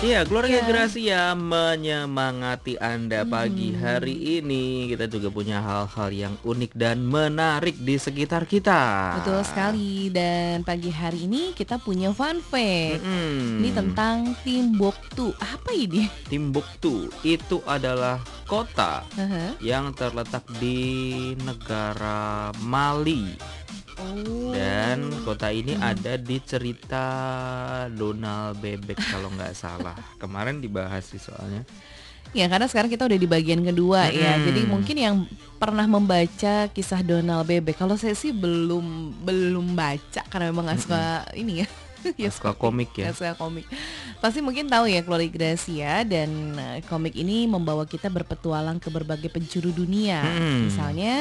Iya, keluarga Iya. Gracia menyemangati Anda pagi Mhm. hari ini. Kita juga punya hal-hal yang unik dan menarik di sekitar kita. Betul sekali dan pagi hari ini kita punya fun fact. Mm-mm. Ini tentang Timbuktu. Apa ini? Timbuktu itu adalah kota Heeh. yang terletak di negara Mali Oh. Dan kota ini ada di cerita Donald Bebek kalau nggak salah. Kemarin dibahas sih soalnya. Ya karena sekarang kita udah di bagian kedua ya. Mm-mm. Jadi mungkin yang pernah membaca kisah Donald Bebek. Kalau saya sih belum belum baca karena memang nggak suka ini ya. Ya, Suka komik ya. suka komik. Pasti mungkin tahu ya Chloe Gracia dan eh, komik ini membawa kita berpetualang ke berbagai penjuru dunia. Mm. Misalnya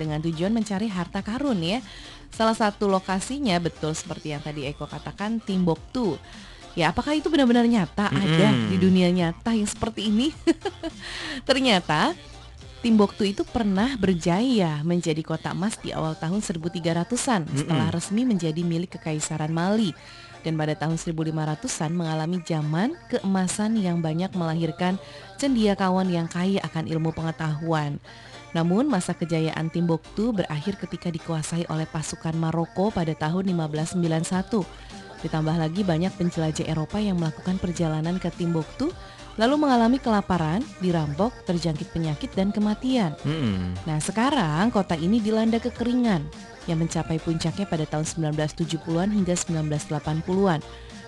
dengan tujuan mencari harta karun ya. Salah satu lokasinya betul seperti yang tadi Eko katakan Timbuktu. Ya, apakah itu benar-benar nyata ada Mm-mm. di dunia nyata yang seperti ini? Ternyata Timbuktu itu pernah berjaya menjadi kota emas di awal tahun 1300-an setelah resmi menjadi milik Kekaisaran Mali. Dan pada tahun 1500-an mengalami zaman keemasan yang banyak melahirkan cendiakawan yang kaya akan ilmu pengetahuan. Namun masa kejayaan Timbuktu berakhir ketika dikuasai oleh pasukan Maroko pada tahun 1591. Ditambah lagi banyak penjelajah Eropa yang melakukan perjalanan ke Timbuktu lalu mengalami kelaparan, dirampok, terjangkit penyakit dan kematian. Mm. Nah, sekarang kota ini dilanda kekeringan yang mencapai puncaknya pada tahun 1970-an hingga 1980-an.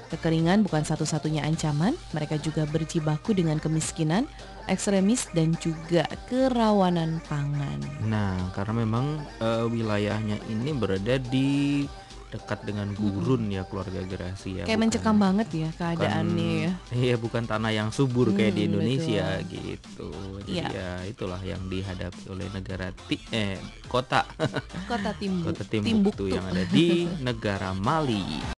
Kekeringan bukan satu-satunya ancaman, mereka juga berjibaku dengan kemiskinan, ekstremis dan juga kerawanan pangan. Nah, karena memang eh, wilayahnya ini berada di dekat dengan gurun ya keluarga Gracia. Kayak bukan- mencekam banget ya bukan- keadaannya ya. Iya, bukan tanah yang subur kayak di Hmm, Indonesia gitu. Jadi Iya. ya itulah yang dihadapi oleh negara ti- eh kota Kota Timbuk, kota Timbuktu yang ada di negara Mali.